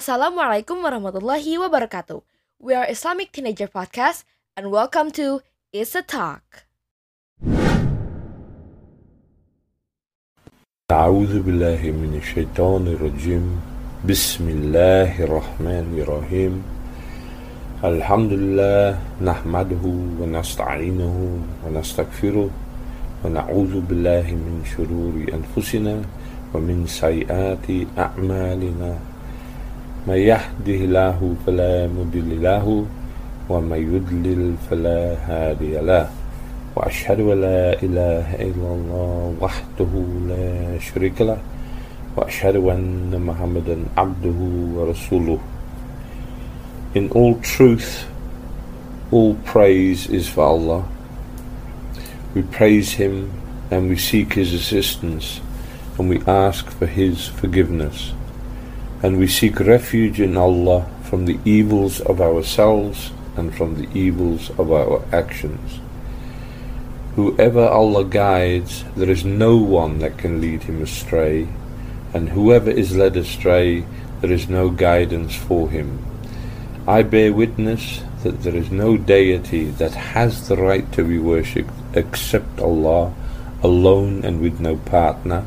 Assalamualaikum warahmatullahi wabarakatuh. We are Islamic Teenager Podcast and welcome to It's a Talk. أعوذ بالله من الشيطان الرجيم بسم الله الرحمن الرحيم الحمد لله نحمده ونستعينه ونستغفره ونعوذ بالله من شرور أنفسنا ومن سيئات أعمالنا من يهده الله فلا مضل له ومن يضلل فلا هادي له وأشهد أن لا إله إلا الله وحده لا شريك له وأشهد أن محمدا عبده ورسوله In all truth, all praise is for Allah. We praise Him and we seek His assistance and we ask for His forgiveness. And we seek refuge in Allah from the evils of ourselves and from the evils of our actions. Whoever Allah guides, there is no one that can lead him astray, and whoever is led astray, there is no guidance for him. I bear witness that there is no deity that has the right to be worshipped except Allah, alone and with no partner.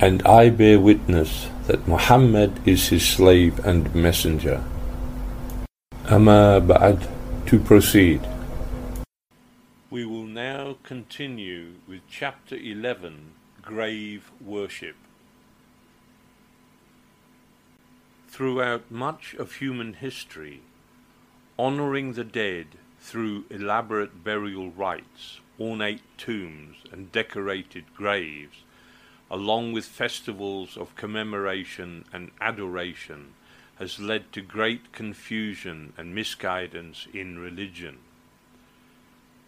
And I bear witness that Muhammad is his slave and messenger. Amma ba'd, to proceed. We will now continue with chapter 11, Grave Worship. Throughout much of human history, honoring the dead through elaborate burial rites, ornate tombs, and decorated graves, along with festivals of commemoration and adoration, has led to great confusion and misguidance in religion.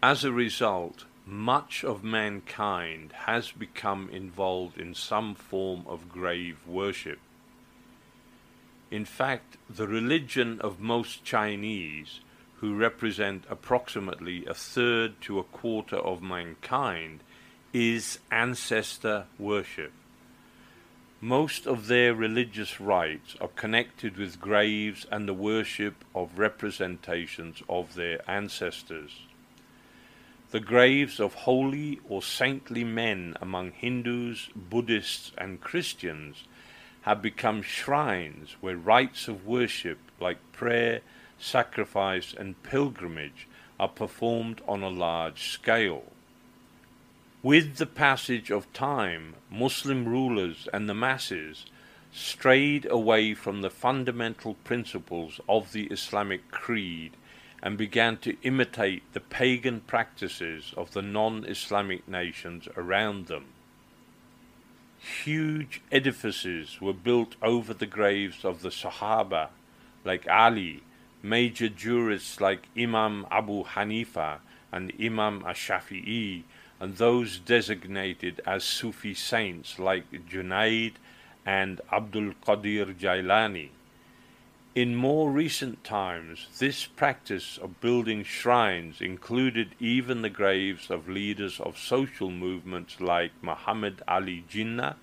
As a result, much of mankind has become involved in some form of grave worship. In fact, the religion of most Chinese, who represent approximately a third to a quarter of mankind, is ancestor worship. Most of their religious rites are connected with graves and the worship of representations of their ancestors. The graves of holy or saintly men among Hindus, Buddhists, and Christians have become shrines where rites of worship like prayer, sacrifice, and pilgrimage are performed on a large scale. With the passage of time, Muslim rulers and the masses strayed away from the fundamental principles of the Islamic creed and began to imitate the pagan practices of the non Islamic nations around them. Huge edifices were built over the graves of the Sahaba, like Ali, major jurists like Imam Abu Hanifa and Imam Ash-Shafi'i, and those designated as Sufi saints like Junaid and Abdul Qadir Jailani. In more recent times, this practice of building shrines included even the graves of leaders of social movements like Muhammad Ali Jinnah,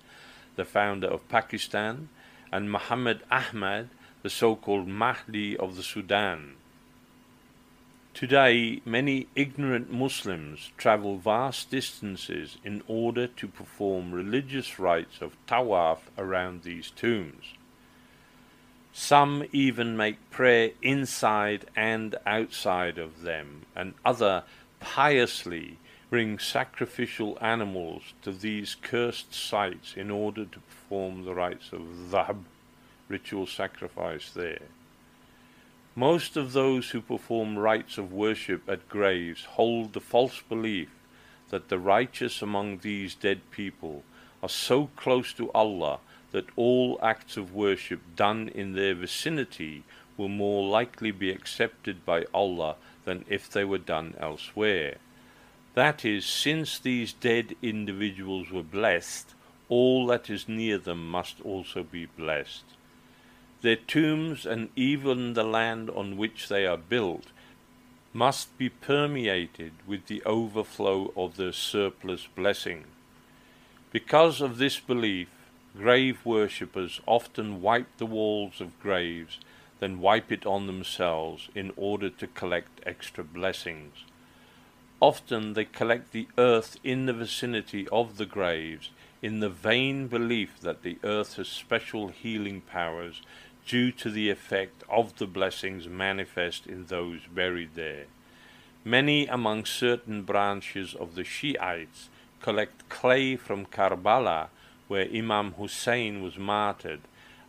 the founder of Pakistan, and Muhammad Ahmad, the so called Mahdi of the Sudan. Today, many ignorant Muslims travel vast distances in order to perform religious rites of tawaf around these tombs. Some even make prayer inside and outside of them, and other piously bring sacrificial animals to these cursed sites in order to perform the rites of dhabh, ritual sacrifice there. Most of those who perform rites of worship at graves hold the false belief that the righteous among these dead people are so close to Allah that all acts of worship done in their vicinity will more likely be accepted by Allah than if they were done elsewhere. That is, since these dead individuals were blessed, all that is near them must also be blessed. Their tombs and even the land on which they are built must be permeated with the overflow of their surplus blessing. Because of this belief, grave worshippers often wipe the walls of graves, then wipe it on themselves in order to collect extra blessings. Often they collect the earth in the vicinity of the graves in the vain belief that the earth has special healing powers due to the effect of the blessings manifest in those buried there. Many among certain branches of the Shiites collect clay from Karbala, where Imam Hussein was martyred,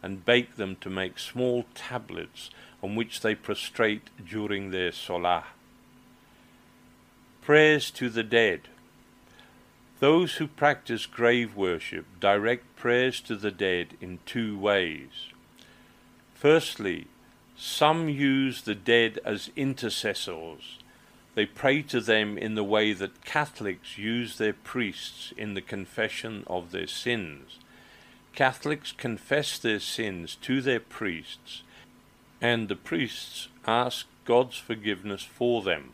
and bake them to make small tablets on which they prostrate during their salah. Prayers to the dead. Those who practice grave worship direct prayers to the dead in two ways. Firstly, some use the dead as intercessors. They pray to them in the way that Catholics use their priests in the confession of their sins. Catholics confess their sins to their priests, and the priests ask God's forgiveness for them.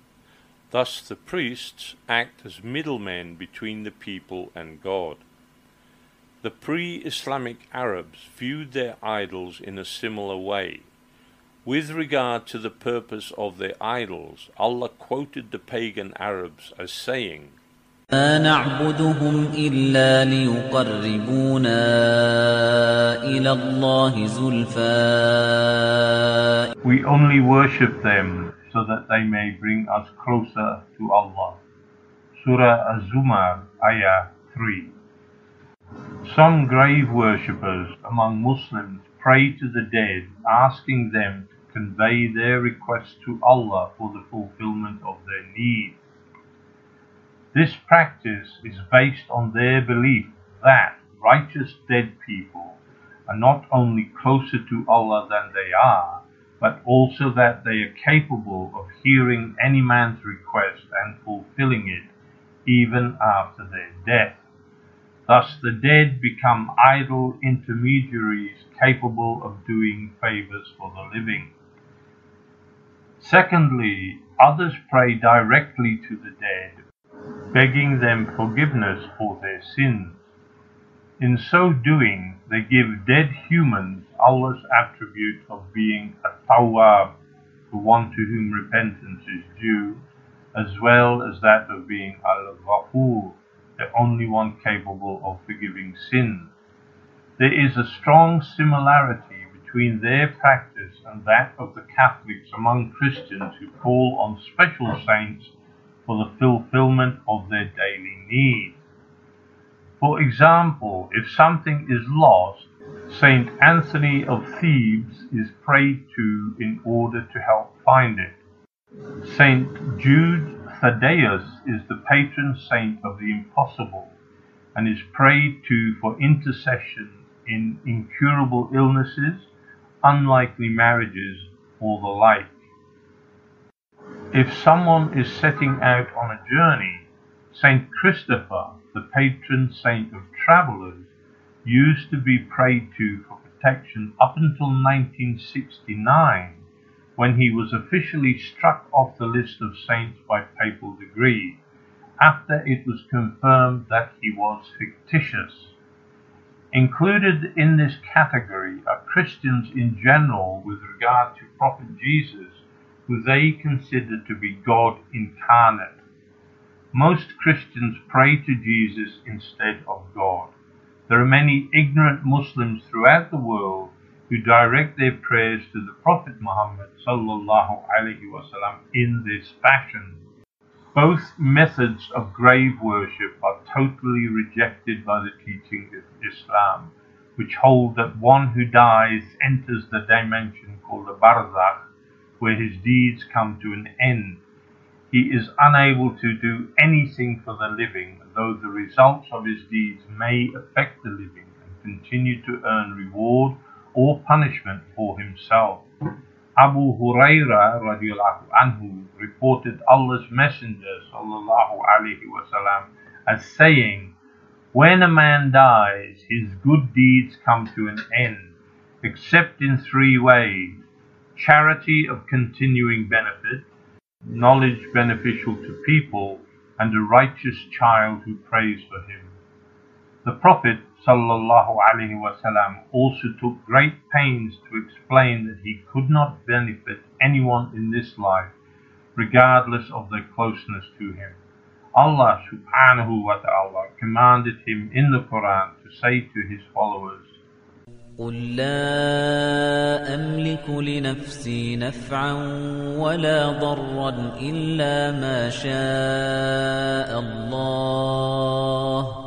Thus, the priests act as middlemen between the people and God. The pre Islamic Arabs viewed their idols in a similar way. With regard to the purpose of their idols, Allah quoted the pagan Arabs as saying, ما نعبدهم إلا ليقربونا إلى الله زلفى We only worship them so that they may bring us closer to Allah. Surah Az-Zumar, Ayah 3. some grave worshippers among Muslims pray to the dead, asking them to convey their requests to Allah for the fulfillment of their needs. This practice is based on their belief that righteous dead people are not only closer to Allah than they are, but also that they are capable of hearing any man's request and fulfilling it even after their death. Thus the dead become idle intermediaries capable of doing favors for the living. Secondly, others pray directly to the dead begging them forgiveness for their sins. In so doing, they give dead humans Allah's attribute of being a tawwab, the one to whom repentance is due, as well as that of being al-ghafur, the only one capable of forgiving sins. There is a strong similarity between their practice and that of the Catholics among Christians who call on special saints for the fulfillment of their daily needs. For example, if something is lost, Saint Anthony of Thebes is prayed to in order to help find it. Saint Jude Thaddeus is the patron saint of the impossible and is prayed to for intercession in incurable illnesses, unlikely marriages, or the like. If someone is setting out on a journey, Saint Christopher, the patron saint of travelers, used to be prayed to for protection up until 1969, when he was officially struck off the list of saints by papal decree, after it was confirmed that he was fictitious. Included in this category are Christians in general with regard to Prophet Jesus who they consider to be God incarnate. Most Christians pray to Jesus instead of God. There are many ignorant Muslims throughout the world who direct their prayers to the Prophet Muhammad wasallam in this fashion. Both methods of grave worship are totally rejected by the teaching of Islam, which hold that one who dies enters the dimension called the barzakh where his deeds come to an end. He is unable to do anything for the living, though the results of his deeds may affect the living and continue to earn reward or punishment for himself. Abu Huraira anhu reported Allah's Messenger wasallam as saying, When a man dies, his good deeds come to an end, except in three ways charity of continuing benefit, knowledge beneficial to people, and a righteous child who prays for him. The Prophet sallallahu alaihi wasallam also took great pains to explain that he could not benefit anyone in this life, regardless of their closeness to him. Allah subhanahu wa ta'ala commanded him in the Quran to say to his followers, قل لا أملك لنفسي نفعا ولا ضرا إلا ما شاء الله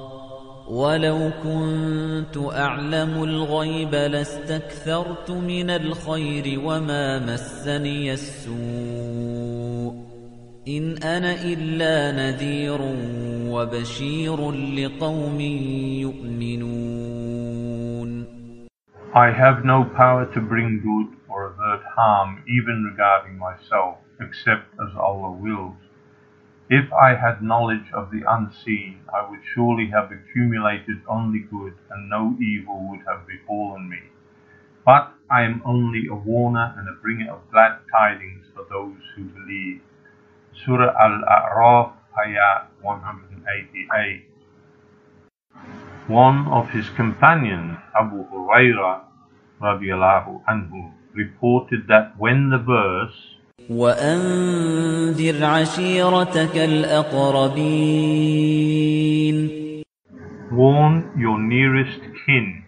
ولو كنت أعلم الغيب لاستكثرت من الخير وما مسني السوء إن أنا إلا نذير وبشير لقوم يؤمنون I have no power to bring good or avert harm even regarding myself, except as Allah wills. If I had knowledge of the unseen, I would surely have accumulated only good, and no evil would have befallen me. But I am only a warner and a bringer of glad tidings for those who believe. Surah Al-A'raf, Ayat 188. One of his companions, Abu Huraira radiallahu anhu, reported that when the verse وأنذر عشيرتك الأقربين Warn your nearest kin.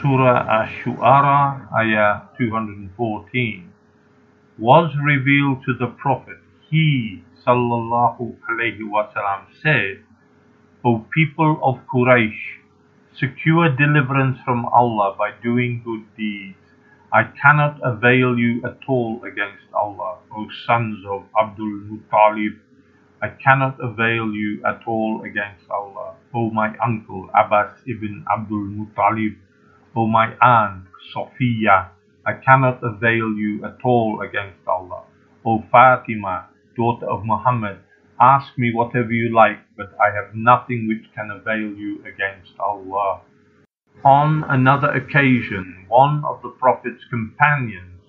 Surah Ash-Shu'ara, Ayah 214, was revealed to the Prophet. He, sallallahu alayhi wasallam, said, O people of Quraysh, secure deliverance from Allah by doing good deeds. I cannot avail you at all against Allah, O sons of Abdul Muttalib. I cannot avail you at all against Allah, O my uncle Abbas ibn Abdul Muttalib, O my aunt Safiyyah. I cannot avail you at all against Allah, O Fatima, daughter of Muhammad. Ask me whatever you like, but I have nothing which can avail you against Allah. On another occasion, one of the Prophet's companions,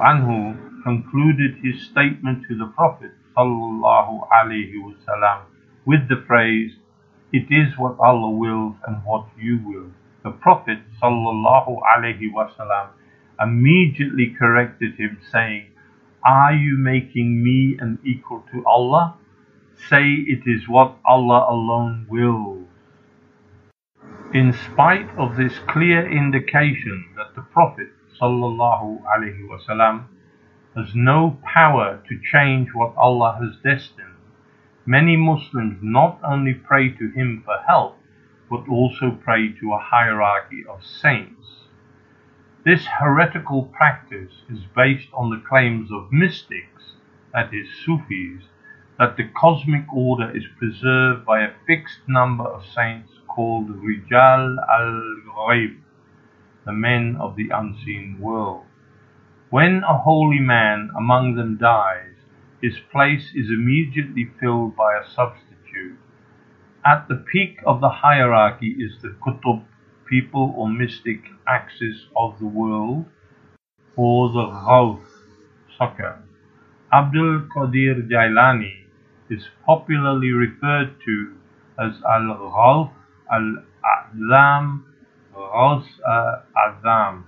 anhu, concluded his statement to the Prophet wasallam with the phrase, "It is what Allah wills and what you will." The Prophet wasallam immediately corrected him, saying, "Are you making me an equal to Allah? Say it is what Allah alone wills." In spite of this clear indication that the Prophet wasallam has no power to change what Allah has destined, many Muslims not only pray to him for help, but also pray to a hierarchy of saints. This heretical practice is based on the claims of mystics, that is, Sufis, that the cosmic order is preserved by a fixed number of saints called Rijal al-Ghaib, the men of the unseen world. When a holy man among them dies, his place is immediately filled by a substitute. At the peak of the hierarchy is the Qutb, people or mystic axis of the world, or the Ghawth, succour. Abdul Qadir Jailani is popularly referred to as Al-Ghawth Al-A'zam, Ghawth Al-Azam,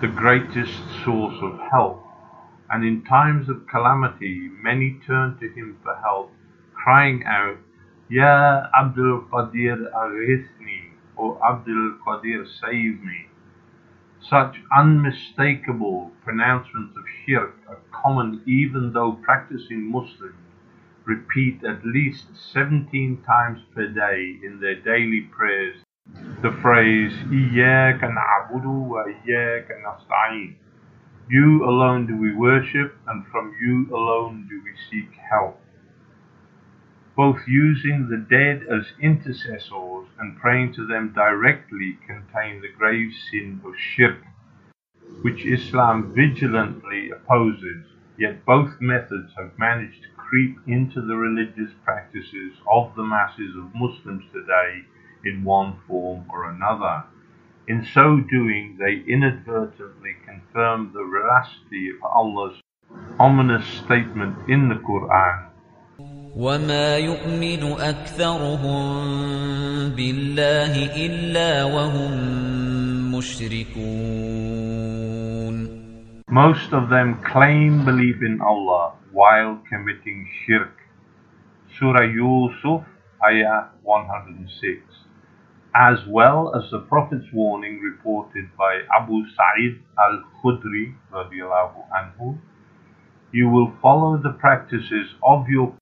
the greatest source of help. And in times of calamity, many turn to him for help, crying out, Ya Abdul Qadir Aghisni, or Abdul Qadir save me. Such unmistakable pronouncements of shirk are common even though practicing Muslims repeat at least 17 times per day in their daily prayers the phrase wa You alone do we worship and from you alone do we seek help. Both using the dead as intercessors and praying to them directly contain the grave sin of shirk, which Islam vigilantly opposes, yet both methods have managed to creep into the religious practices of the masses of Muslims today in one form or another. In so doing, they inadvertently confirm the veracity of Allah's ominous statement in the Quran. وما يؤمن أكثرهم بالله إلا وهم مشركون Most of them claim belief in Allah while committing shirk. Surah Yusuf, Ayah 106. As well as the Prophet's warning reported by Abu Sa'id al-Khudri anhu, you will follow the practices of your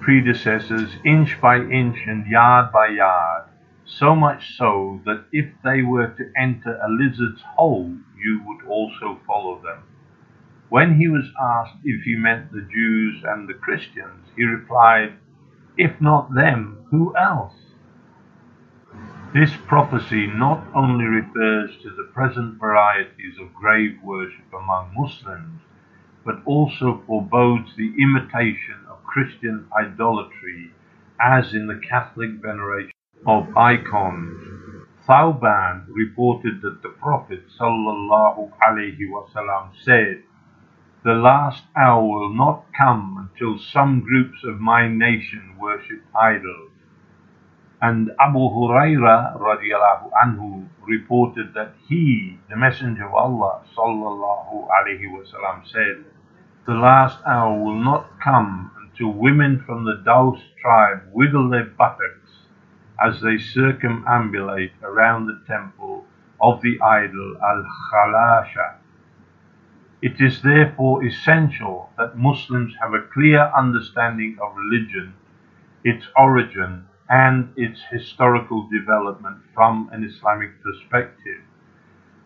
predecessors inch by inch and yard by yard, so much so that if they were to enter a lizard's hole, you would also follow them. When he was asked if he meant the Jews and the Christians, he replied, If not them, who else? This prophecy not only refers to the present varieties of grave worship among Muslims, but also forebodes the imitation of Christian idolatry as in the Catholic veneration of icons. Thauban reported that the Prophet wasallam said, "The last hour will not come until some groups of my nation worship idols." And Abu Huraira radiallahu anhu reported that he, the Messenger of Allah sallallahu alaihi wasallam, said, "The last hour will not come until women from the Daus tribe wiggle their buttocks as they circumambulate around the temple of the idol Al-Khalasha. It is therefore essential that Muslims have a clear understanding of religion, its origin, and its historical development from an Islamic perspective.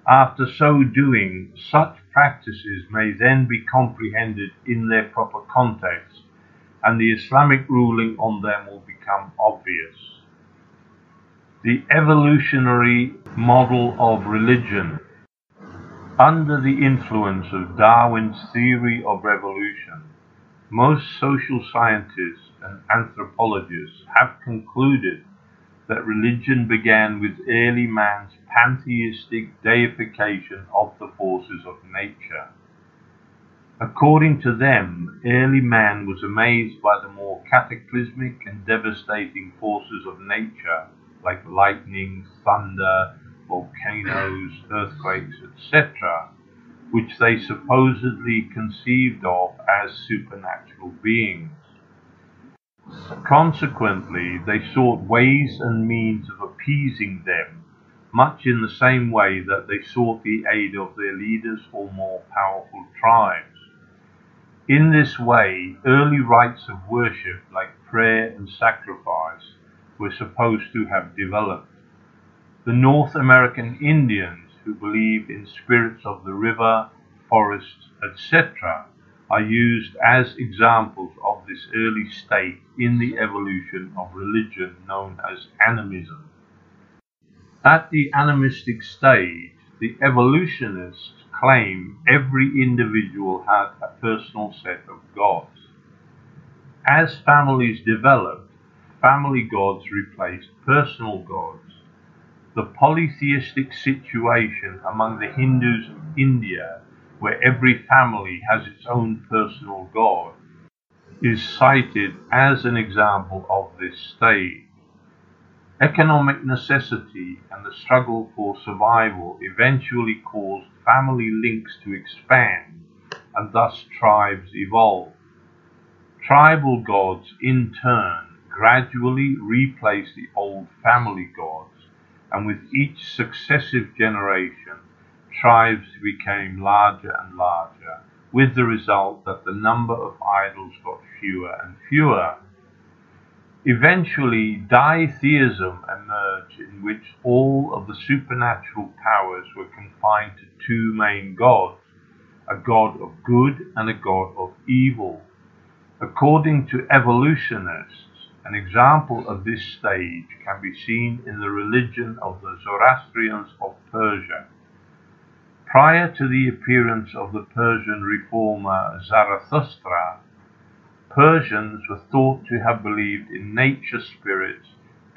After so doing, such practices may then be comprehended in their proper context, and the Islamic ruling on them will become obvious the evolutionary model of religion. Under the influence of Darwin's theory of evolution, most social scientists and anthropologists have concluded that religion began with early man's pantheistic deification of the forces of nature. According to them, early man was amazed by the more cataclysmic and devastating forces of nature like lightning, thunder, volcanoes, earthquakes, etc., which they supposedly conceived of as supernatural beings. Consequently, they sought ways and means of appeasing them, much in the same way that they sought the aid of their leaders or more powerful tribes. In this way, early rites of worship like prayer and sacrifice were supposed to have developed. The North American Indians, who believe in spirits of the river, forests, etc., are used as examples of this early state in the evolution of religion known as animism. At the animistic stage, the evolutionists claim every individual had a personal set of gods. As families developed, family gods replaced personal gods. The polytheistic situation among the Hindus of India, where every family has its own personal god, is cited as an example of this stage. Economic necessity and the struggle for survival eventually caused family links to expand, and thus tribes evolved. Tribal gods, in turn, gradually replaced the old family gods, and with each successive generation, tribes became larger and larger, with the result that the number of idols got fewer and fewer. Eventually, ditheism emerged in which all of the supernatural powers were confined to two main gods, a god of good and a god of evil. According to evolutionists, an example of this stage can be seen in the religion of the Zoroastrians of Persia. Prior to the appearance of the Persian reformer Zarathustra, Persians were thought to have believed in nature spirits,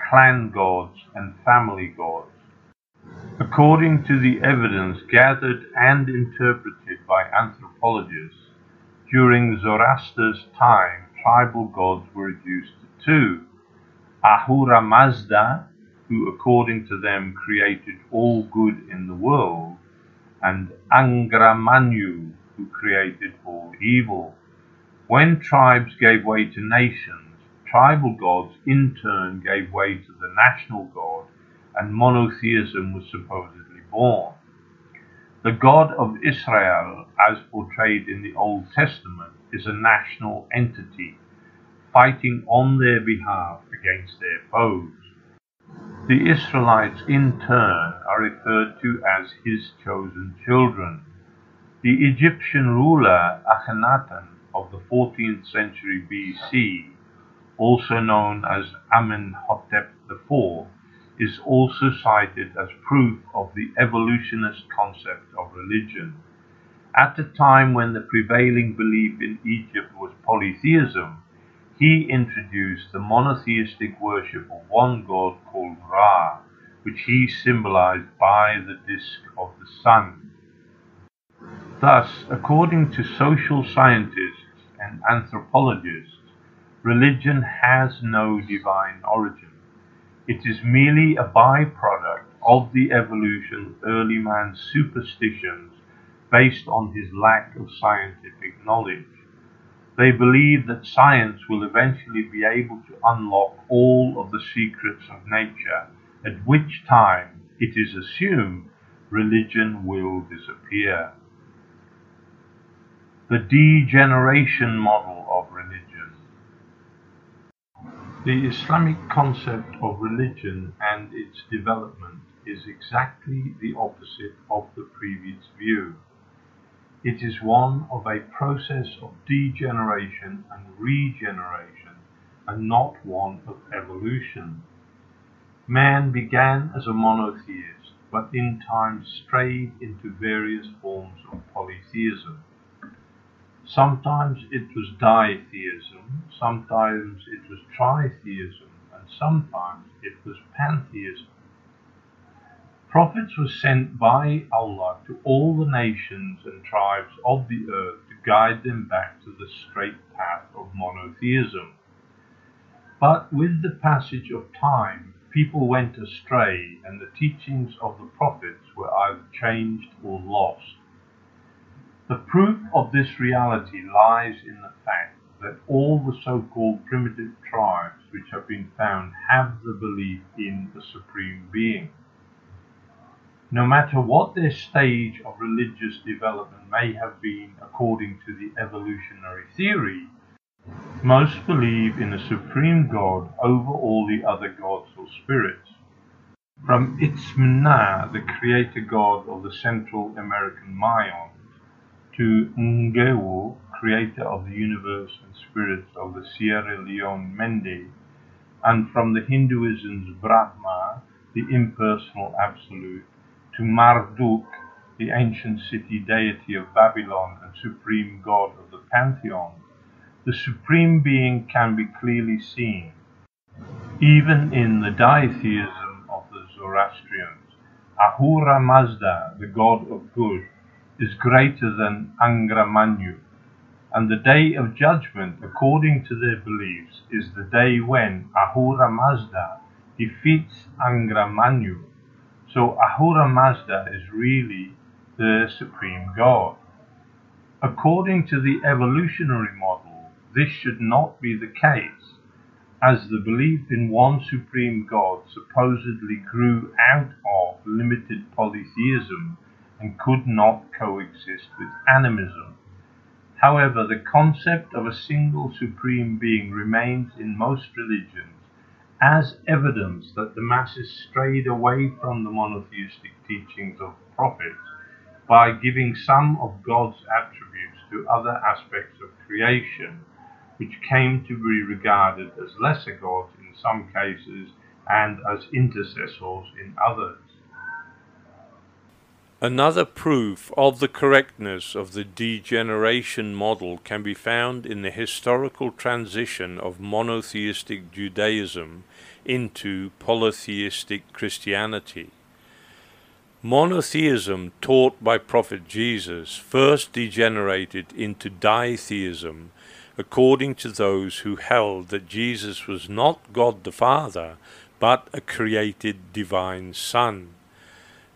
clan gods, and family gods. According to the evidence gathered and interpreted by anthropologists, during Zoroaster's time, tribal gods were reduced to two Ahura Mazda, who according to them created all good in the world, and Angra Mainyu, who created all evil. When tribes gave way to nations, tribal gods in turn gave way to the national god, and monotheism was supposedly born. The God of Israel, as portrayed in the Old Testament, is a national entity, fighting on their behalf against their foes. The Israelites, in turn, are referred to as his chosen children. The Egyptian ruler Akhenaten of the 14th century BC, also known as Amenhotep IV, is also cited as proof of the evolutionist concept of religion. At a time when the prevailing belief in Egypt was polytheism, he introduced the monotheistic worship of one god called Ra, which he symbolized by the disk of the sun. Thus, according to social scientists and anthropologists, religion has no divine origin. It is merely a byproduct of the evolution of early man's superstitions based on his lack of scientific knowledge. They believe that science will eventually be able to unlock all of the secrets of nature, at which time, it is assumed, religion will disappear. The degeneration model of religion. The Islamic concept of religion and its development is exactly the opposite of the previous view. It is one of a process of degeneration and regeneration, and not one of evolution. Man began as a monotheist, but in time strayed into various forms of polytheism. Sometimes it was ditheism, sometimes it was tritheism, and sometimes it was pantheism. Prophets were sent by Allah to all the nations and tribes of the earth to guide them back to the straight path of monotheism. But with the passage of time, people went astray and the teachings of the prophets were either changed or lost. The proof of this reality lies in the fact that all the so-called primitive tribes which have been found have the belief in the Supreme Being. No matter what their stage of religious development may have been according to the evolutionary theory, most believe in a supreme God over all the other gods or spirits. From Itzamna, the creator god of the Central American Mayans, to Ngewo, creator of the universe and spirits of the Sierra Leone Mende, and from the Hinduism's Brahma, the impersonal absolute, to Marduk, the ancient city deity of Babylon and supreme god of the pantheon, the supreme being can be clearly seen, even in the ditheism of the Zoroastrians. Ahura Mazda, the god of good, is greater than Angra Mainyu, and the day of judgment, according to their beliefs, is the day when Ahura Mazda defeats Angra Mainyu so Ahura Mazda is really the supreme god. According to the evolutionary model, this should not be the case, as the belief in one supreme god supposedly grew out of limited polytheism and could not coexist with animism. However, the concept of a single supreme being remains in most religions as evidence that the masses strayed away from the monotheistic teachings of prophets by giving some of God's attributes to other aspects of creation, which came to be regarded as lesser gods in some cases and as intercessors in others. Another proof of the correctness of the degeneration model can be found in the historical transition of monotheistic Judaism into polytheistic Christianity. Monotheism taught by Prophet Jesus first degenerated into ditheism according to those who held that Jesus was not God the Father, but a created divine Son.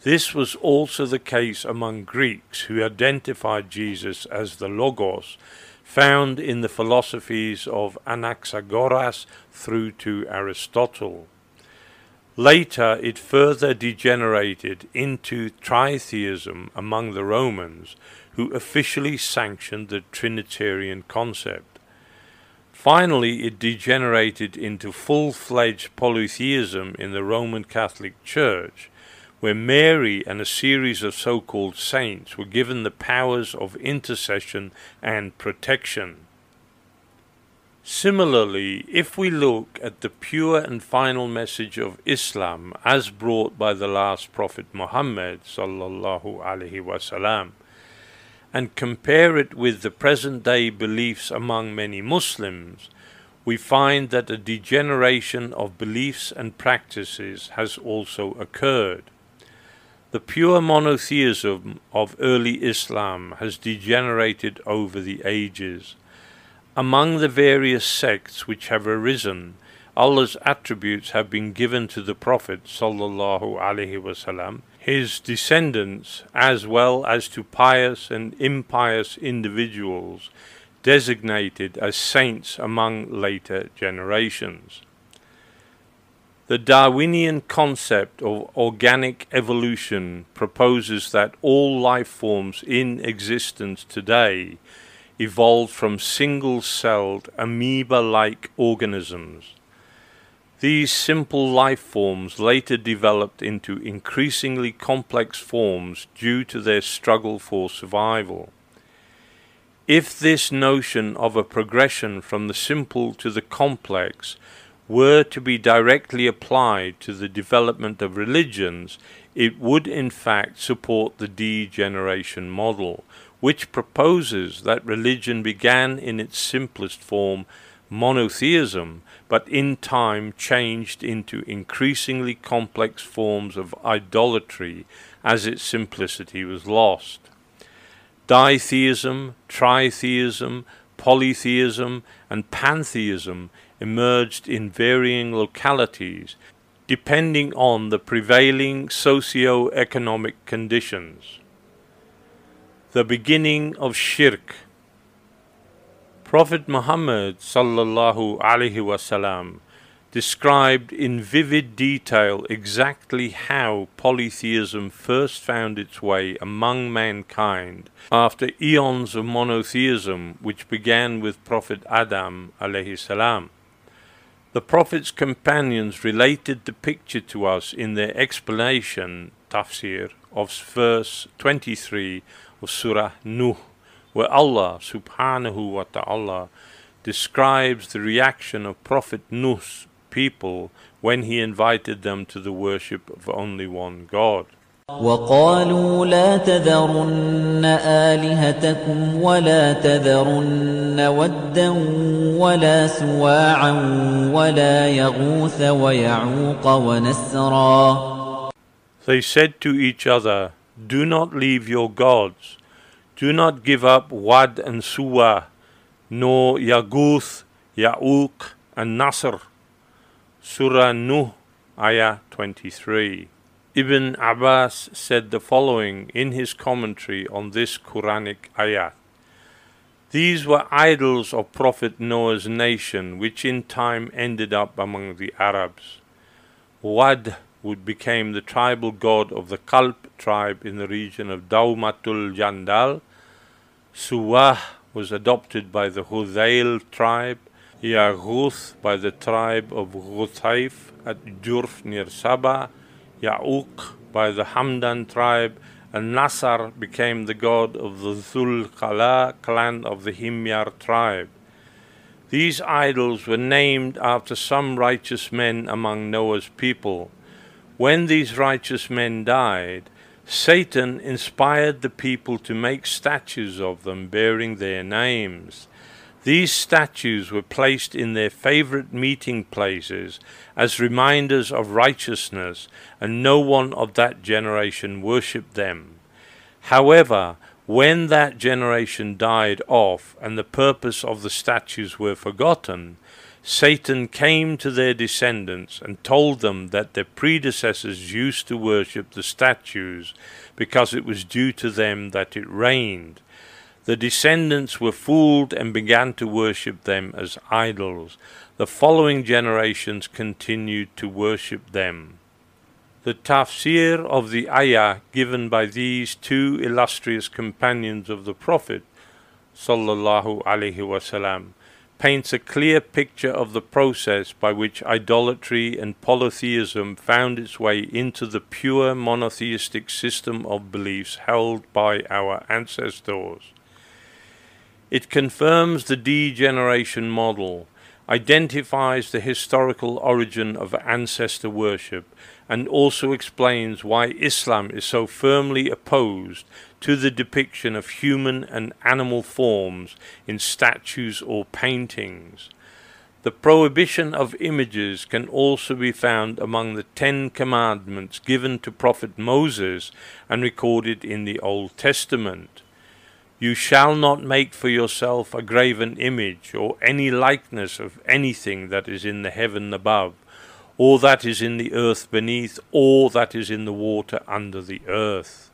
This was also the case among Greeks who identified Jesus as the Logos, found in the philosophies of Anaxagoras through to Aristotle. Later, it further degenerated into tritheism among the Romans, who officially sanctioned the Trinitarian concept. Finally, it degenerated into full fledged polytheism in the Roman Catholic Church, where Mary and a series of so called saints were given the powers of intercession and protection. Similarly, if we look at the pure and final message of Islam as brought by the last prophet Muhammad sallallahu alaihi wasallam and compare it with the present day beliefs among many Muslims, we find that a degeneration of beliefs and practices has also occurred. The pure monotheism of early Islam has degenerated over the ages. Among the various sects which have arisen, Allah's attributes have been given to the Prophet sallallahu alaihi wasallam, his descendants, as well as to pious and impious individuals designated as saints among later generations. The Darwinian concept of organic evolution proposes that all life forms in existence today evolved from single celled amoeba like organisms. These simple life forms later developed into increasingly complex forms due to their struggle for survival. If this notion of a progression from the simple to the complex were to be directly applied to the development of religions, it would in fact support the degeneration model, which proposes that religion began in its simplest form, monotheism, but in time changed into increasingly complex forms of idolatry as its simplicity was lost. Ditheism, tritheism, polytheism, and pantheism emerged in varying localities depending on the prevailing socio-economic conditions. The beginning of shirk. Prophet Muhammad sallallahu alaihi wasallam described in vivid detail exactly how polytheism first found its way among mankind after eons of monotheism which began with Prophet Adam alayhi salam. The Prophet's companions related the picture to us in their explanation, tafsir, of verse 23 of Surah Nuh, where Allah subhanahu wa ta'ala describes the reaction of Prophet Nuh's people when he invited them to the worship of only one God. وقالوا لا تذرن آلهتكم ولا تذرن ودا ولا سواعا ولا يغوث ويعوق ونسرا They said to each other, Do not leave your gods, do not give up Wad and Suwa, nor Yaguth, Ya'uq, and Nasr. Surah Nuh, Ayah 23. Ibn Abbas said the following in his commentary on this Quranic ayat. These were idols of Prophet Noah's nation, which in time ended up among the Arabs. Wad would became the tribal god of the Kalb tribe in the region of Daumatul Jandal. Suwah was adopted by the Hudayl tribe. Yaghuth by the tribe of Ghutaif at Jurf near Sabah Ya'uq by the Hamdan tribe, and Nasar became the god of the Dhul Qala clan of the Himyar tribe. These idols were named after some righteous men among Noah's people. When these righteous men died, Satan inspired the people to make statues of them bearing their names. These statues were placed in their favorite meeting places as reminders of righteousness, and no one of that generation worshipped them. However, When that generation died off and the purpose of the statues were forgotten, Satan came to their descendants and told them that their predecessors used to worship the statues because it was due to them that it rained. The descendants were fooled and began to worship them as idols. The following generations continued to worship them. The tafsir of the ayah given by these two illustrious companions of the Prophet sallallahu alaihi wasallam paints a clear picture of the process by which idolatry and polytheism found its way into the pure monotheistic system of beliefs held by our ancestors. It confirms the degeneration model, identifies the historical origin of ancestor worship, and also explains why Islam is so firmly opposed to the depiction of human and animal forms in statues or paintings. The prohibition of images can also be found among the Ten Commandments given to Prophet Moses and recorded in the Old Testament. You shall not make for yourself a graven image or any likeness of anything that is in the heaven above, or that is in the earth beneath, or that is in the water under the earth.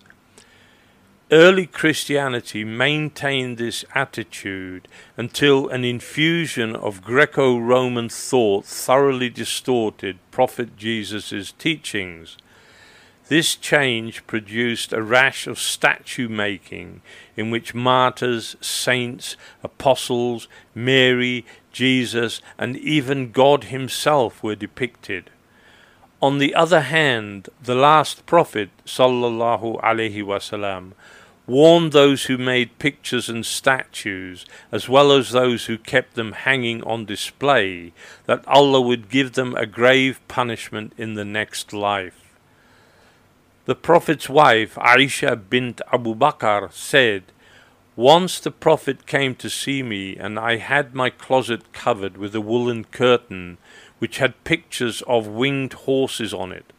Early Christianity maintained this attitude until an infusion of Greco Roman thought thoroughly distorted Prophet Jesus' teachings. This change produced a rash of statue making in which martyrs, saints, apostles, Mary, Jesus, and even God Himself were depicted. On the other hand, the last prophet, sallallahu alaihi wasallam, warned those who made pictures and statues, as well as those who kept them hanging on display, that Allah would give them a grave punishment in the next life. The Prophet's wife, Aisha bint Abu Bakr, said, Once the Prophet came to see me, and I had my closet covered with a woolen curtain, which had pictures of winged horses on it.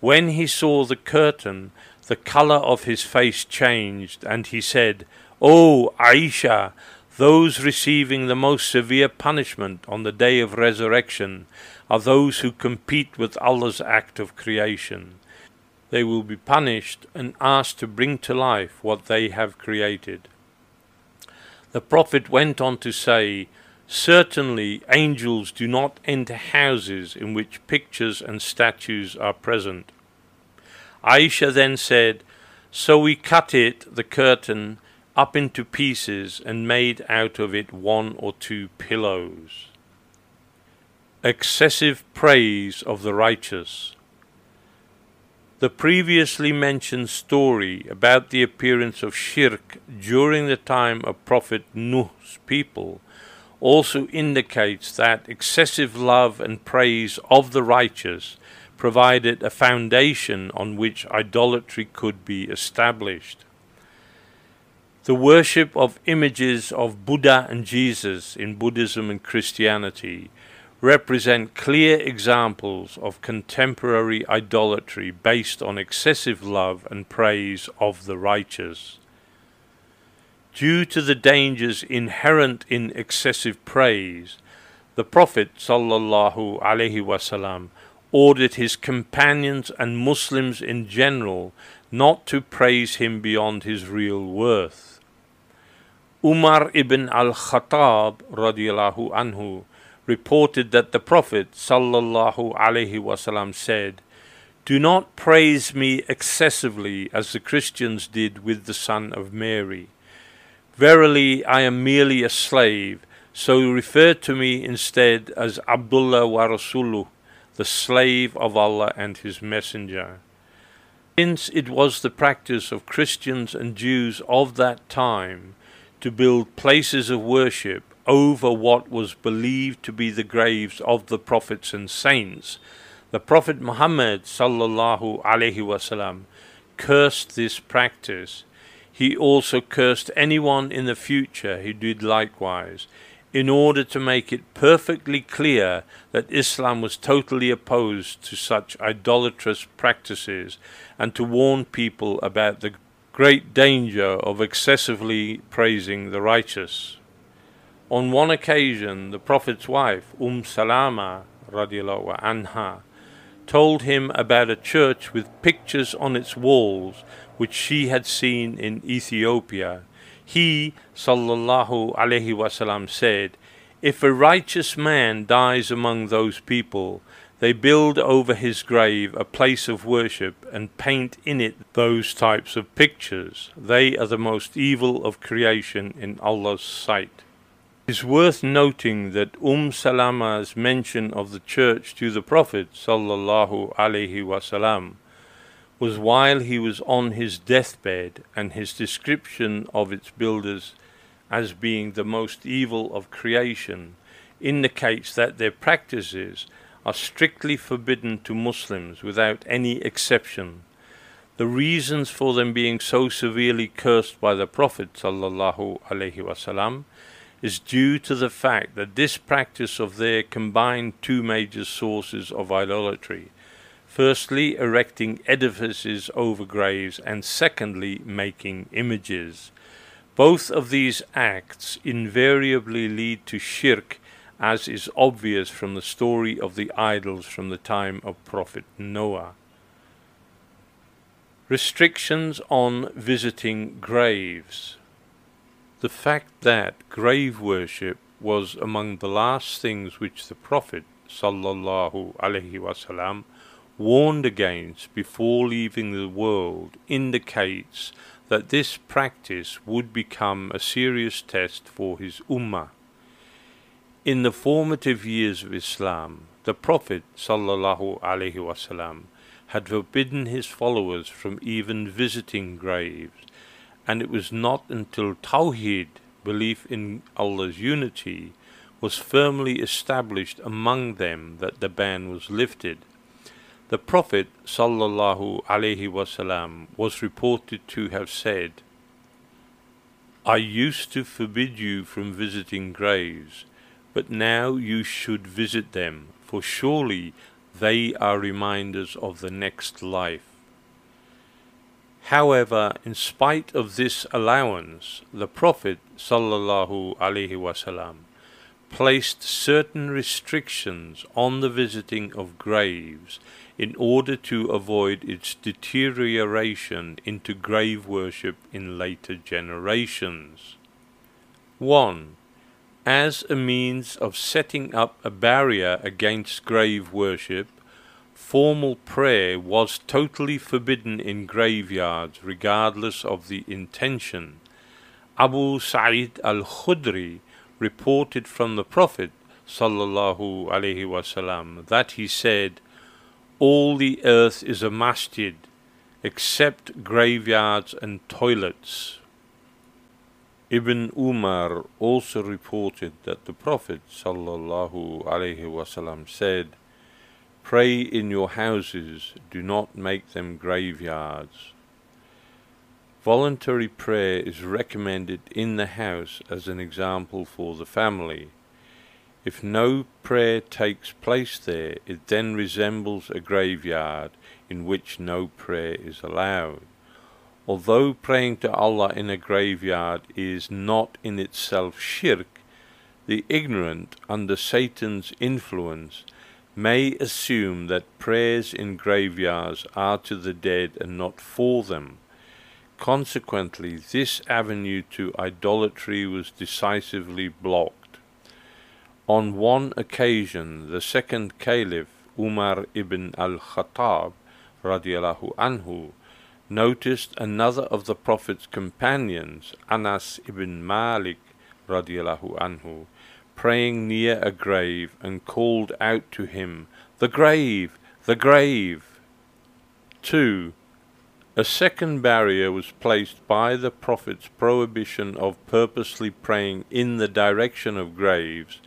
When he saw the curtain, the color of his face changed, and he said, O Aisha, those receiving the most severe punishment on the day of resurrection are those who compete with Allah's act of creation. They will be punished and asked to bring to life what they have created. The Prophet went on to say, Certainly angels do not enter houses in which pictures and statues are present. Aisha then said, So we cut it, the curtain, up into pieces and made out of it one or two pillows. Excessive praise of the righteous. The previously mentioned story about the appearance of shirk during the time of Prophet Nuh's people also indicates that excessive love and praise of the righteous provided a foundation on which idolatry could be established. The worship of images of Buddha and Jesus in Buddhism and Christianity represent clear examples of contemporary idolatry based on excessive love and praise of the righteous. Due to the dangers inherent in excessive praise, the Prophet wasallam ordered his companions and Muslims in general not to praise him beyond his real worth. Umar ibn al-Khattab radiallahu anhu reported that the Prophet sallallahu alaihi wasallam said, Do not praise me excessively as the Christians did with the son of Mary. Verily I am merely a slave, so refer to me instead as Abdullah wa Rasuluh, the slave of Allah and His Messenger. Since it was the practice of Christians and Jews of that time to build places of worship over what was believed to be the graves of the prophets and saints, the Prophet Muhammad sallallahu alaihi wasallam cursed this practice. He also cursed anyone in the future who did likewise, in order to make it perfectly clear that Islam was totally opposed to such idolatrous practices and to warn people about the great danger of excessively praising the righteous. On one occasion, the Prophet's wife, Umm Salama radiallahu anha, told him about a church with pictures on its walls which she had seen in Ethiopia. He, sallallahu alaihi wasallam, said, If a righteous man dies among those people, they build over his grave a place of worship and paint in it those types of pictures. They are the most evil of creation in Allah's sight. It is worth noting that Umm Salama's mention of the church to the Prophet sallallahu was while he was on his deathbed, and his description of its builders as being the most evil of creation indicates that their practices are strictly forbidden to Muslims without any exception. The reasons for them being so severely cursed by the Prophet sallallahu alaihi wasallam is due to the fact that this practice of their combined two major sources of idolatry firstly, erecting edifices over graves, and secondly, making images. Both of these acts invariably lead to shirk, as is obvious from the story of the idols from the time of Prophet Noah. Restrictions on visiting graves. The fact that grave worship was among the last things which the Prophet sallallahu alaihi wasallam warned against before leaving the world indicates that this practice would become a serious test for his ummah. In the formative years of Islam, the Prophet sallallahu alaihi wasallam had forbidden his followers from even visiting graves and it was not until Tawheed, belief in Allah's unity, was firmly established among them that the ban was lifted. The Prophet wasallam was reported to have said, I used to forbid you from visiting graves, but now you should visit them, for surely they are reminders of the next life. However, in spite of this allowance, the Prophet wasallam placed certain restrictions on the visiting of graves in order to avoid its deterioration into grave worship in later generations. 1. As a means of setting up a barrier against grave worship, formal prayer was totally forbidden in graveyards regardless of the intention. Abu Sa'id al-Khudri reported from the Prophet sallallahu alaihi wasallam that he said, "All the earth is a masjid, except graveyards and toilets." Ibn Umar also reported that the Prophet sallallahu alaihi wasallam said, Pray in your houses, do not make them graveyards. Voluntary prayer is recommended in the house as an example for the family. If no prayer takes place there, it then resembles a graveyard in which no prayer is allowed. Although praying to Allah in a graveyard is not in itself shirk, the ignorant, under Satan's influence, may assume that prayers in graveyards are to the dead and not for them. Consequently, this avenue to idolatry was decisively blocked. On one occasion, the second caliph, Umar ibn al-Khattab, radiallahu anhu, noticed another of the Prophet's companions, Anas ibn Malik, radiallahu anhu, praying near a grave and called out to him, The grave! The grave! 2. A second barrier was placed by the Prophet's prohibition of purposely praying in the direction of graves,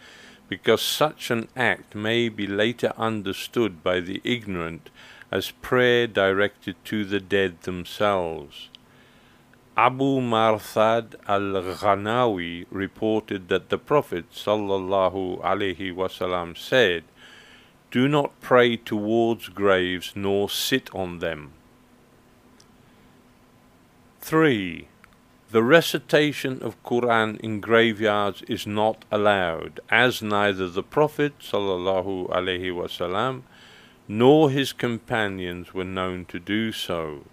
because such an act may be later understood by the ignorant as prayer directed to the dead themselves. Abu Marthad al-Ghanawi reported that the Prophet sallallahu said, Do not pray towards graves nor sit on them. 3. The recitation of Quran in graveyards is not allowed, as neither the Prophet sallallahu nor his companions were known to do so.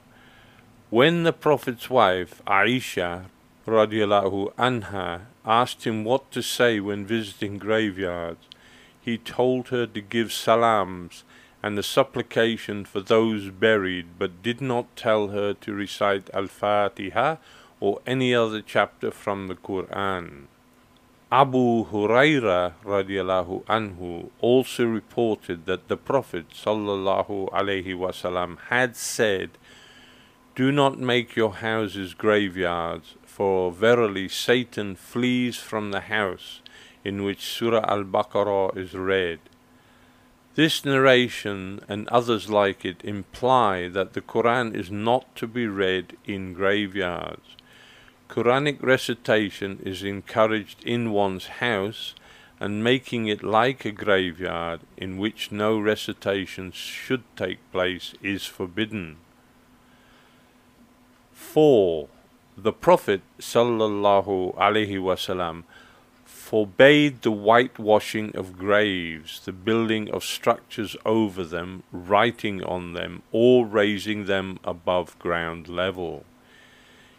When the Prophet's wife Aisha radiallahu anha asked him what to say when visiting graveyards, he told her to give salams and the supplication for those buried, but did not tell her to recite Al-Fatiha or any other chapter from the Quran. Abu Huraira radiallahu anhu also reported that the Prophet sallallahu alaihi wasallam had said, "Do not make your houses graveyards, for verily Satan flees from the house in which Surah Al-Baqarah is read." This narration and others like it imply that the Quran is not to be read in graveyards. Quranic recitation is encouraged in one's house and making it like a graveyard in which no recitation should take place is forbidden. 4. The Prophet sallallahu alaihi wasallam forbade the whitewashing of graves, the building of structures over them, writing on them, or raising them above ground level.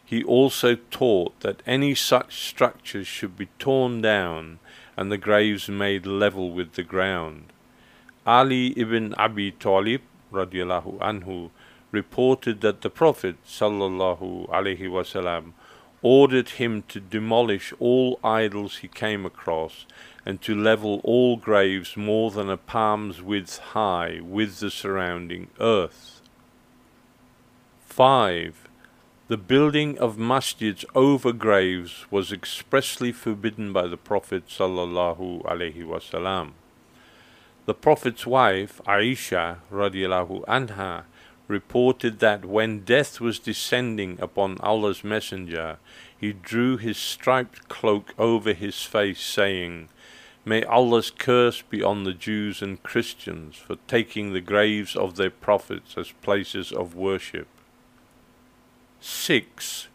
He also taught that any such structures should be torn down and the graves made level with the ground. Ali ibn Abi Talib radiallahu anhu reported that the Prophet wasallam ordered him to demolish all idols he came across and to level all graves more than a palm's width high with the surrounding earth. 5. The building of masjids over graves was expressly forbidden by the Prophet sallallahu alaihi wasallam. The Prophet's wife, Aisha radiallahu anha, reported that when death was descending upon Allah's Messenger, he drew his striped cloak over his face, saying, May Allah's curse be on the Jews and Christians for taking the graves of their prophets as places of worship. 6.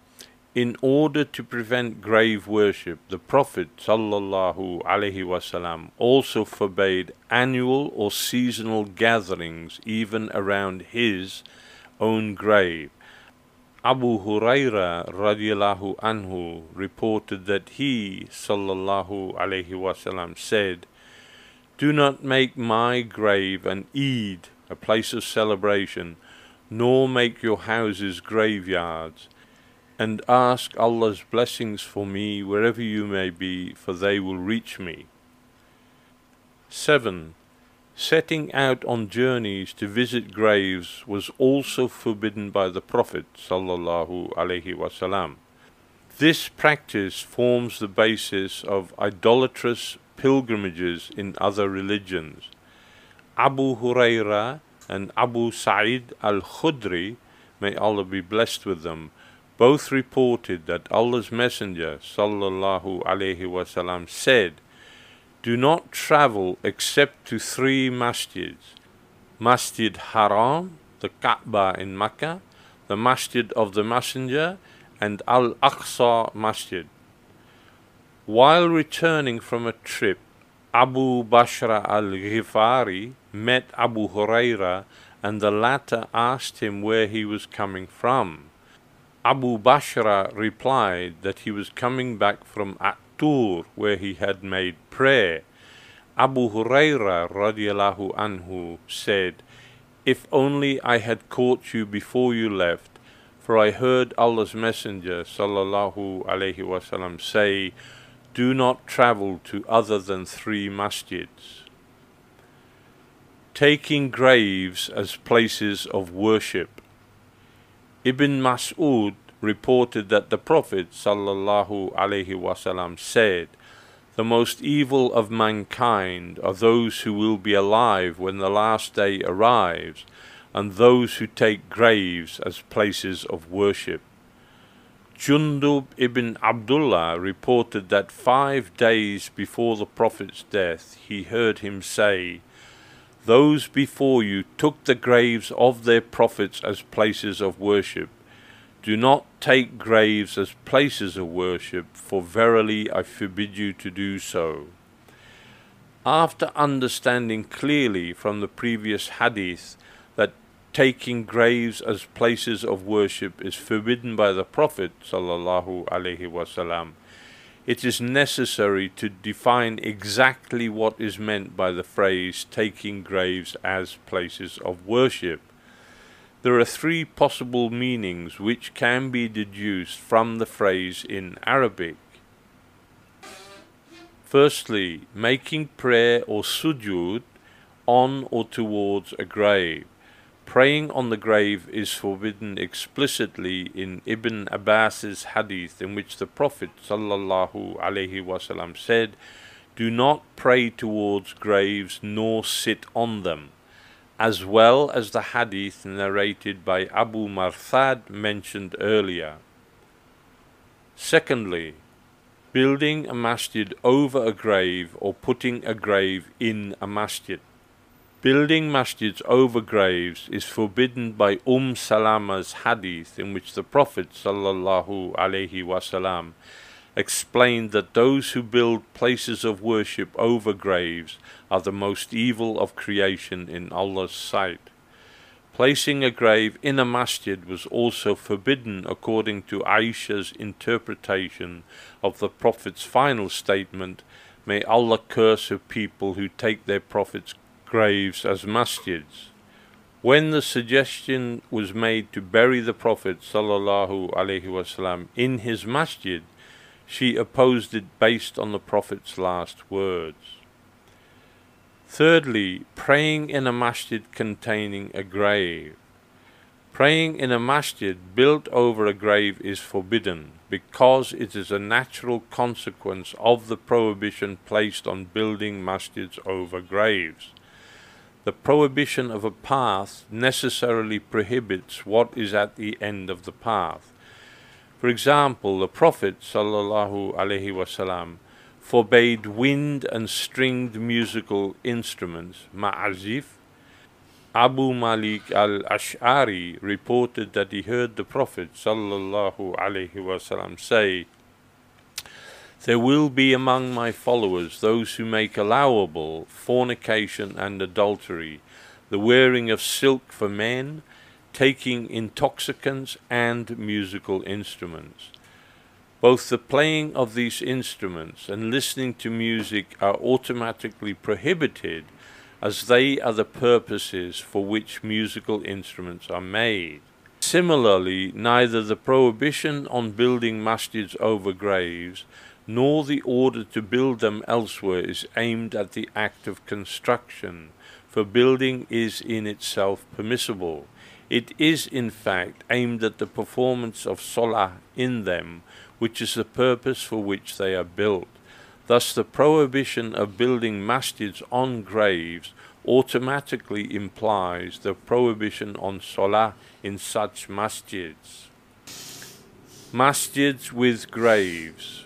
In order to prevent grave worship, the Prophet wasallam also forbade annual or seasonal gatherings even around his own grave. Abu Huraira radiallahu anhu reported that he sallallahu alaihi wasallam said, "Do not make my grave an Eid, a place of celebration." nor make your houses graveyards, and ask Allah's blessings for me wherever you may be, for they will reach me. 7. Setting out on journeys to visit graves was also forbidden by the Prophet wasallam. This practice forms the basis of idolatrous pilgrimages in other religions. Abu Huraira and Abu Sa'id al-Khudri, may Allah be blessed with them, both reported that Allah's Messenger sallallahu alaihi wasallam said, "Do not travel except to three masjids: Masjid Haram, the Kaaba in Mecca, the Masjid of the Messenger, and Al-Aqsa Masjid." While returning from a trip, Abu Bashra al-Ghifari met Abu Huraira and the latter asked him where he was coming from. Abu Bashra replied that he was coming back from At-Tur where he had made prayer. Abu Huraira radiallahu anhu said, If only I had caught you before you left, for I heard Allah's Messenger sallallahu alaihi wasallam say, do not travel to other than three masjids. Taking graves as places of worship. Ibn Mas'ud reported that the Prophet wasallam said, "The most evil of mankind are those who will be alive when the last day arrives, and those who take graves as places of worship." Jundub ibn Abdullah reported that five days before the Prophet's death he heard him say, Those before you took the graves of their prophets as places of worship. Do not take graves as places of worship, for verily I forbid you to do so. After understanding clearly from the previous hadith that taking graves as places of worship is forbidden by the Prophet sallallahu alaihi wasallam, it is necessary to define exactly what is meant by the phrase taking graves as places of worship. There are three possible meanings which can be deduced from the phrase in Arabic. Firstly, making prayer or sujud on or towards a grave. Praying on the grave is forbidden explicitly in Ibn Abbas's hadith in which the Prophet wasallam said, "Do not pray towards graves nor sit on them." As well as the hadith narrated by Abu Marthad mentioned earlier. Secondly, building a masjid over a grave or putting a grave in a masjid. Building masjids over graves is forbidden by Umm Salama's hadith in which the Prophet sallallahu alaihi wasallam explained that those who build places of worship over graves are the most evil of creation in Allah's sight. Placing a grave in a masjid was also forbidden according to Aisha's interpretation of the Prophet's final statement, May Allah curse a people who take their Prophet's graves as masjids. When the suggestion was made to bury the Prophet wasallam in his masjid, she opposed it based on the Prophet's last words. Thirdly, praying in a masjid containing a grave. Praying in a masjid built over a grave is forbidden because it is a natural consequence of the prohibition placed on building masjids over graves. The prohibition of a path necessarily prohibits what is at the end of the path. For example, the Prophet wasallam forbade wind and stringed musical instruments, ma'azif. Abu Malik al-Ash'ari reported that he heard the Prophet sallallahu wasallam say, There will be among my followers those who make allowable fornication and adultery, the wearing of silk for men, taking intoxicants and musical instruments. Both the playing of these instruments and listening to music are automatically prohibited as they are the purposes for which musical instruments are made. Similarly, neither the prohibition on building masjids over graves nor the order to build them elsewhere is aimed at the act of construction, for building is in itself permissible. It is, in fact, aimed at the performance of salah in them, which is the purpose for which they are built. Thus, the prohibition of building masjids on graves automatically implies the prohibition on salah in such masjids. Masjids with graves.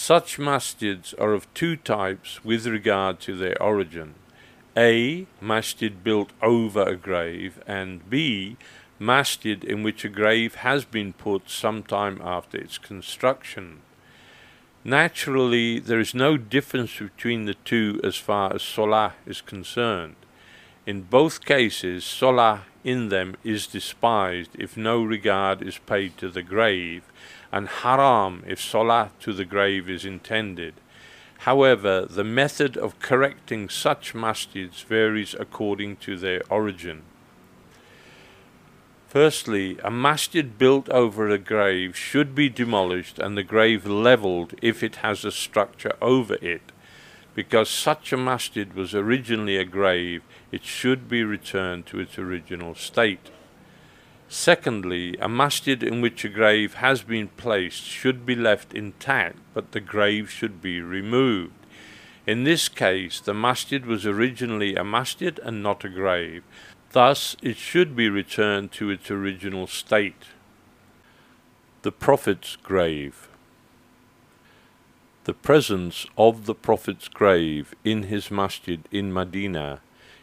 Such masjids are of two types with regard to their origin. A. Masjid built over a grave, and B masjid in which a grave has been put some time after its construction. Naturally, there is no difference between the two as far as Salah is concerned. In both cases, Salah in them is despised if no regard is paid to the grave, and haram if Salah to the grave is intended. However, the method of correcting such masjids varies according to their origin. Firstly, a masjid built over a grave should be demolished and the grave levelled if it has a structure over it. Because such a masjid was originally a grave, it should be returned to its original state. Secondly, a masjid in which a grave has been placed should be left intact, but the grave should be removed. In this case, the masjid was originally a masjid and not a grave, Thus, it should be returned to its original state. The Prophet's Grave The presence of the Prophet's grave in his masjid in Medina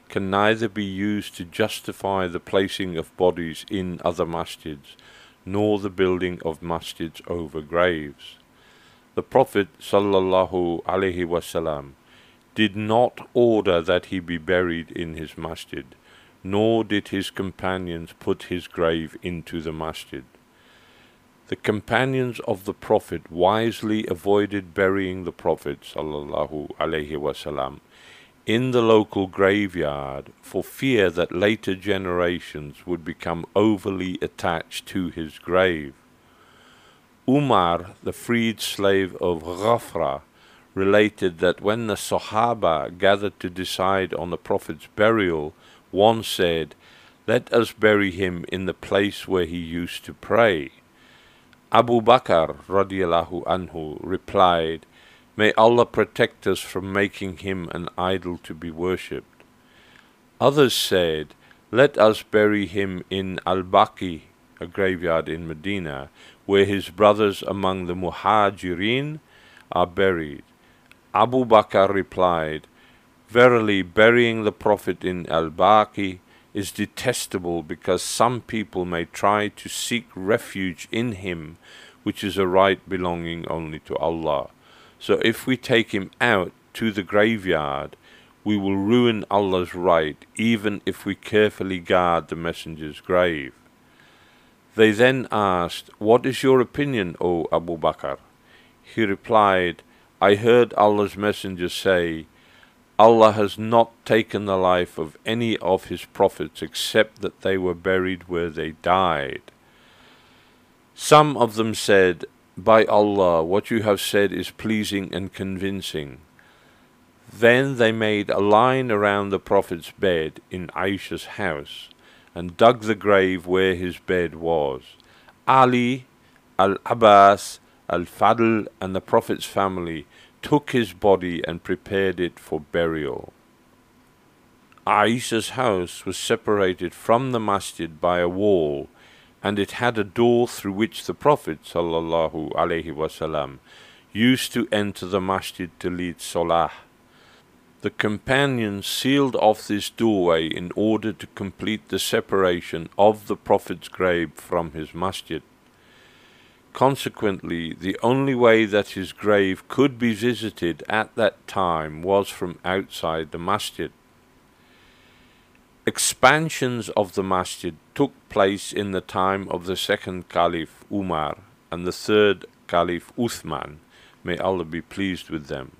can neither be used to justify the placing of bodies in other masjids, nor the building of masjids over graves. The Prophet sallallahu alaihi wasallam did not order that he be buried in his masjid, nor did his companions put his grave into the masjid. The companions of the Prophet wisely avoided burying the Prophet wasallam in the local graveyard for fear that later generations would become overly attached to his grave. Umar, the freed slave of Ghafra, related that when the Sahaba gathered to decide on the Prophet's burial, one said, Let us bury him in the place where he used to pray. Abu Bakr radiallahu anhu replied, May Allah protect us from making him an idol to be worshipped. Others said, Let us bury him in Al-Baqi, a graveyard in Medina, where his brothers among the Muhajirin are buried. Abu Bakr replied, Verily, burying the Prophet in Al-Baqi is detestable because some people may try to seek refuge in him, which is a right belonging only to Allah. So if we take him out to the graveyard, we will ruin Allah's right, even if we carefully guard the messenger's grave. They then asked, What is your opinion, O Abu Bakr? He replied, I heard Allah's messenger say, Allah has not taken the life of any of his prophets except that they were buried where they died. Some of them said, by Allah, what you have said is pleasing and convincing. Then they made a line around the Prophet's bed in Aisha's house, and dug the grave where his bed was. Ali, Al-Abbas, Al-Fadl, and the Prophet's family took his body and prepared it for burial. Aisha's house was separated from the masjid by a wall and it had a door through which the Prophet wasallam used to enter the masjid to lead salah. The companions sealed off this doorway in order to complete the separation of the Prophet's grave from his masjid. Consequently, the only way that his grave could be visited at that time was from outside the masjid. Expansions of the masjid took place in the time of the second Caliph Umar and the third Caliph Uthman, may Allah be pleased with them.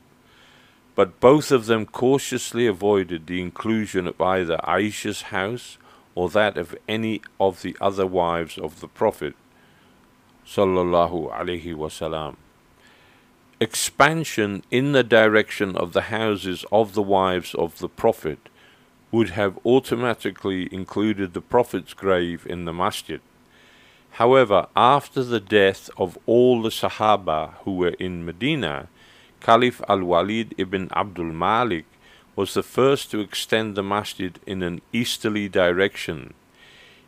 But both of them cautiously avoided the inclusion of either Aisha's house or that of any of the other wives of the Prophet. Sallallahu Alaihi Wasallam. Expansion in the direction of the houses of the wives of the Prophet would have automatically included the Prophet's grave in the masjid. However, after the death of all the Sahaba who were in Medina, Caliph al-Walid ibn Abdul Malik was the first to extend the masjid in an easterly direction.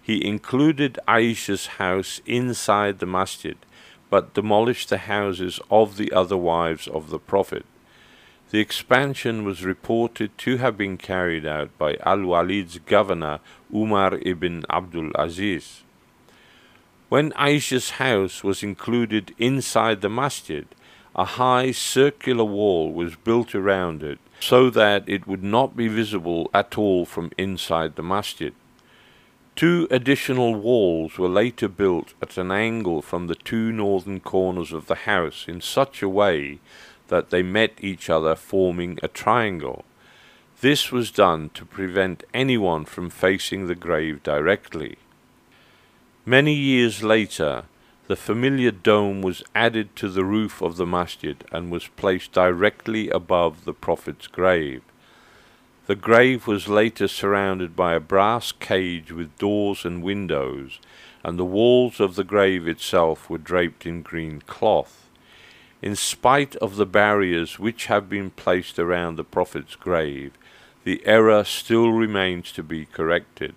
He included Aisha's house inside the masjid, but demolished the houses of the other wives of the Prophet. The expansion was reported to have been carried out by Al-Walid's governor Umar ibn Abdul Aziz. When Aisha's house was included inside the masjid, a high circular wall was built around it so that it would not be visible at all from inside the masjid. Two additional walls were later built at an angle from the two northern corners of the house in such a way that they met each other forming a triangle. This was done to prevent anyone from facing the grave directly. Many years later, the familiar dome was added to the roof of the masjid and was placed directly above the Prophet's grave. The grave was later surrounded by a brass cage with doors and windows, and the walls of the grave itself were draped in green cloth in spite of the barriers which have been placed around the Prophet's grave, the error still remains to be corrected.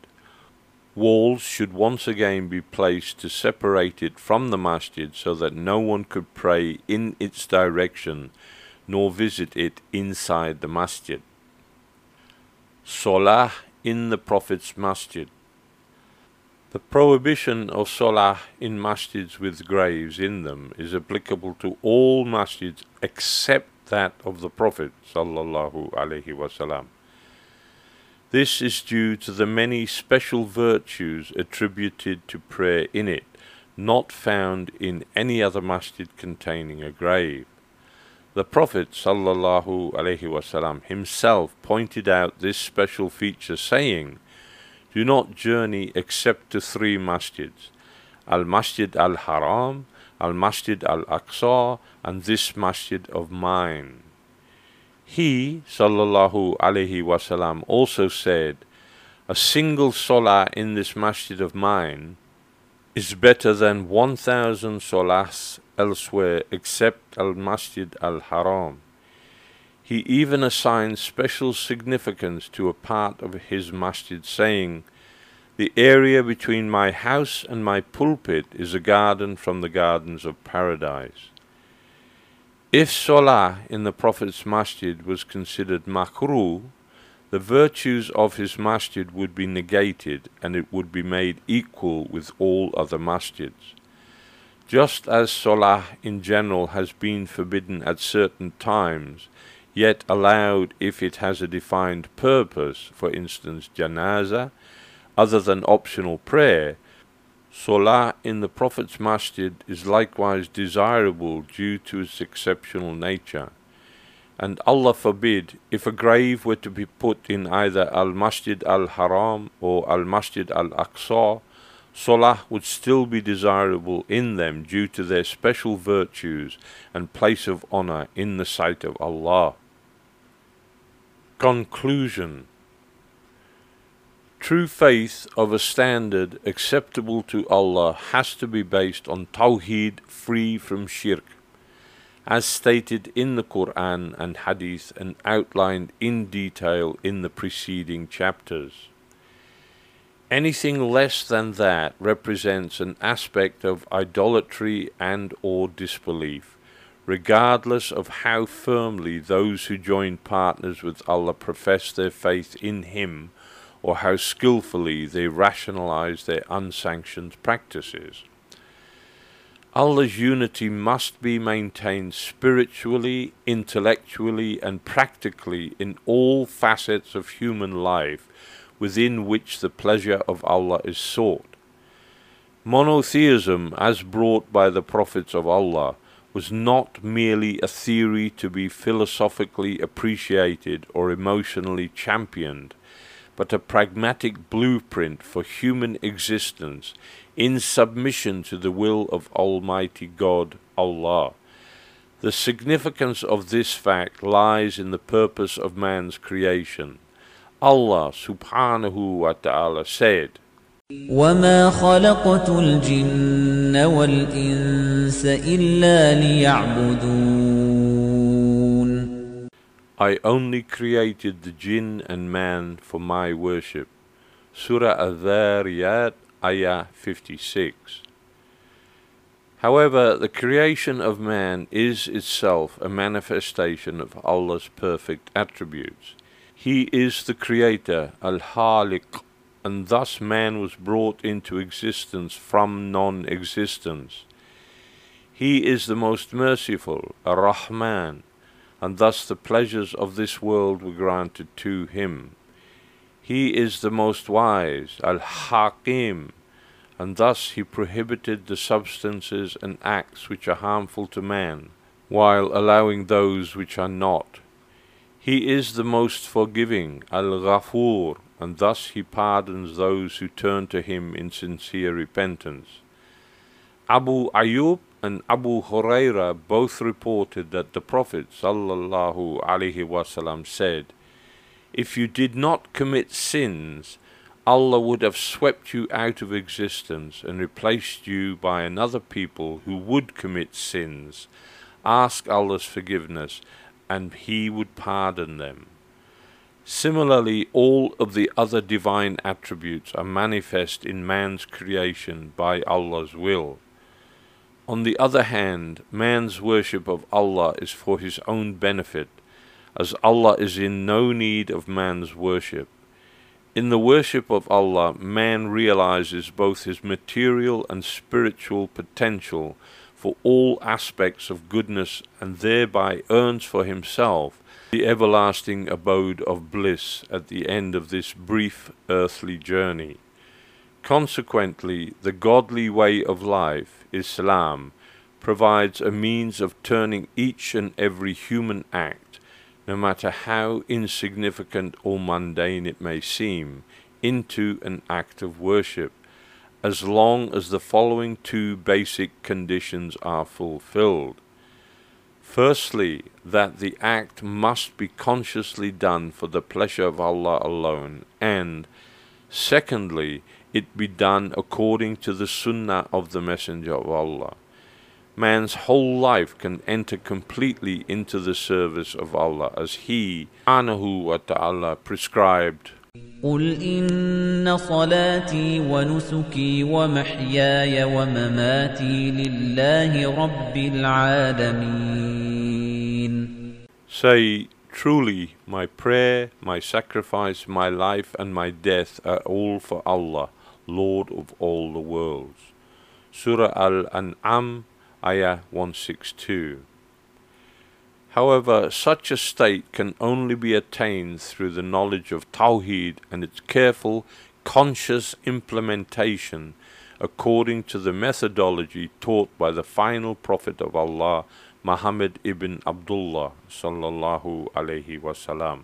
Walls should once again be placed to separate it from the masjid so that no one could pray in its direction nor visit it inside the masjid. Salah in the Prophet's masjid. The prohibition of salah in masjids with graves in them is applicable to all masjids except that of the Prophet sallallahu alaihi wasallam. This is due to the many special virtues attributed to prayer in it, not found in any other masjid containing a grave. The Prophet wasallam himself pointed out this special feature, saying, "Do not journey except to three masjids: Al Masjid Al Haram, Al Masjid Al Aqsa, and this masjid of mine." He sallallahu alaihi wasallam also said, "A single salah in this masjid of mine." is better than 1,000 solahs elsewhere except Al Masjid Al Haram. He even assigns special significance to a part of his masjid, saying, The area between my house and my pulpit is a garden from the gardens of paradise. If Salah in the Prophet's masjid was considered makruh, the virtues of his masjid would be negated and it would be made equal with all other masjids. Just as Salah in general has been forbidden at certain times, yet allowed if it has a defined purpose, for instance janaza, other than optional prayer, Salah in the Prophet's masjid is likewise desirable due to its exceptional nature. And Allah forbid if a grave were to be put in either Al Masjid Al Haram or Al Masjid Al Aqsa, Salah would still be desirable in them due to their special virtues and place of honor in the sight of Allah. Conclusion True faith of a standard acceptable to Allah has to be based on Tawheed free from shirk as stated in the Quran and Hadith and outlined in detail in the preceding chapters. Anything less than that represents an aspect of idolatry and or disbelief, regardless of how firmly those who join partners with Allah profess their faith in Him or how skillfully they rationalize their unsanctioned practices. Allah's unity must be maintained spiritually, intellectually, and practically in all facets of human life within which the pleasure of Allah is sought. Monotheism, as brought by the prophets of Allah, was not merely a theory to be philosophically appreciated or emotionally championed, but a pragmatic blueprint for human existence in submission to the will of Almighty God, Allah. The significance of this fact lies in the purpose of man's creation. Allah subhanahu wa ta'ala said, وما خلقت الجن والإنس إلا ليعبدون I only created the jinn and man for my worship. Surah Al-Dhariyat Ayah 56. However, the creation of man is itself a manifestation of Allah's perfect attributes. He is the creator, Al-Khaliq, and thus man was brought into existence from non-existence. He is the most merciful, Ar-Rahman, and thus the pleasures of this world were granted to him. He is the most wise, Al-Hakim, and thus he prohibited the substances and acts which are harmful to man, while allowing those which are not. He is the most forgiving, Al-Ghafur, and thus he pardons those who turn to him in sincere repentance. Abu Ayyub and Abu Huraira both reported that the Prophet wasallam said, if you did not commit sins, Allah would have swept you out of existence and replaced you by another people who would commit sins. Ask Allah's forgiveness, and He would pardon them. Similarly, all of the other divine attributes are manifest in man's creation by Allah's will. On the other hand, man's worship of Allah is for his own benefit as Allah is in no need of man's worship. In the worship of Allah, man realizes both his material and spiritual potential for all aspects of goodness and thereby earns for himself the everlasting abode of bliss at the end of this brief earthly journey. Consequently, the godly way of life, Islam, provides a means of turning each and every human act, no matter how insignificant or mundane it may seem, into an act of worship, as long as the following two basic conditions are fulfilled. Firstly, that the act must be consciously done for the pleasure of Allah alone, and secondly, it be done according to the sunnah of the Messenger of Allah. Man's whole life can enter completely into the service of Allah as He, Anahu wa Ta'ala, prescribed. قل إن صلاتي ونسكي ومحياي ومماتي لله رب العالمين Say, truly, my prayer, my sacrifice, my life, and my death are all for Allah, Lord of all the worlds. Surah Al-An'am, Ayah 162. However, such a state can only be attained through the knowledge of Tawheed and its careful, conscious implementation according to the methodology taught by the final Prophet of Allah, Muhammad ibn Abdullah sallallahu alaihi wasallam.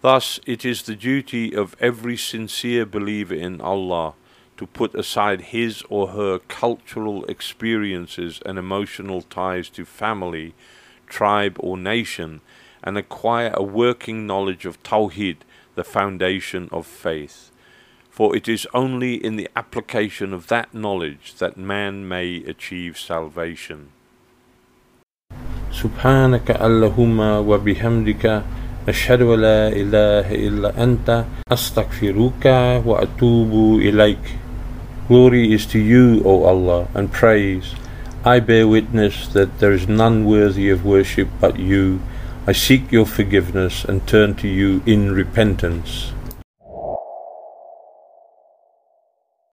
Thus, it is the duty of every sincere believer in Allah to put aside his or her cultural experiences and emotional ties to family, tribe, or nation and acquire a working knowledge of Tawheed, the foundation of faith. For it is only in the application of that knowledge that man may achieve salvation. سبحانك اللهم وبحمدك أشهد أن لا إله إلا أنت أستغفرك وأتوب إليك Glory is to you, O Allah, and praise. I bear witness that there is none worthy of worship but you. I seek your forgiveness and turn to you in repentance.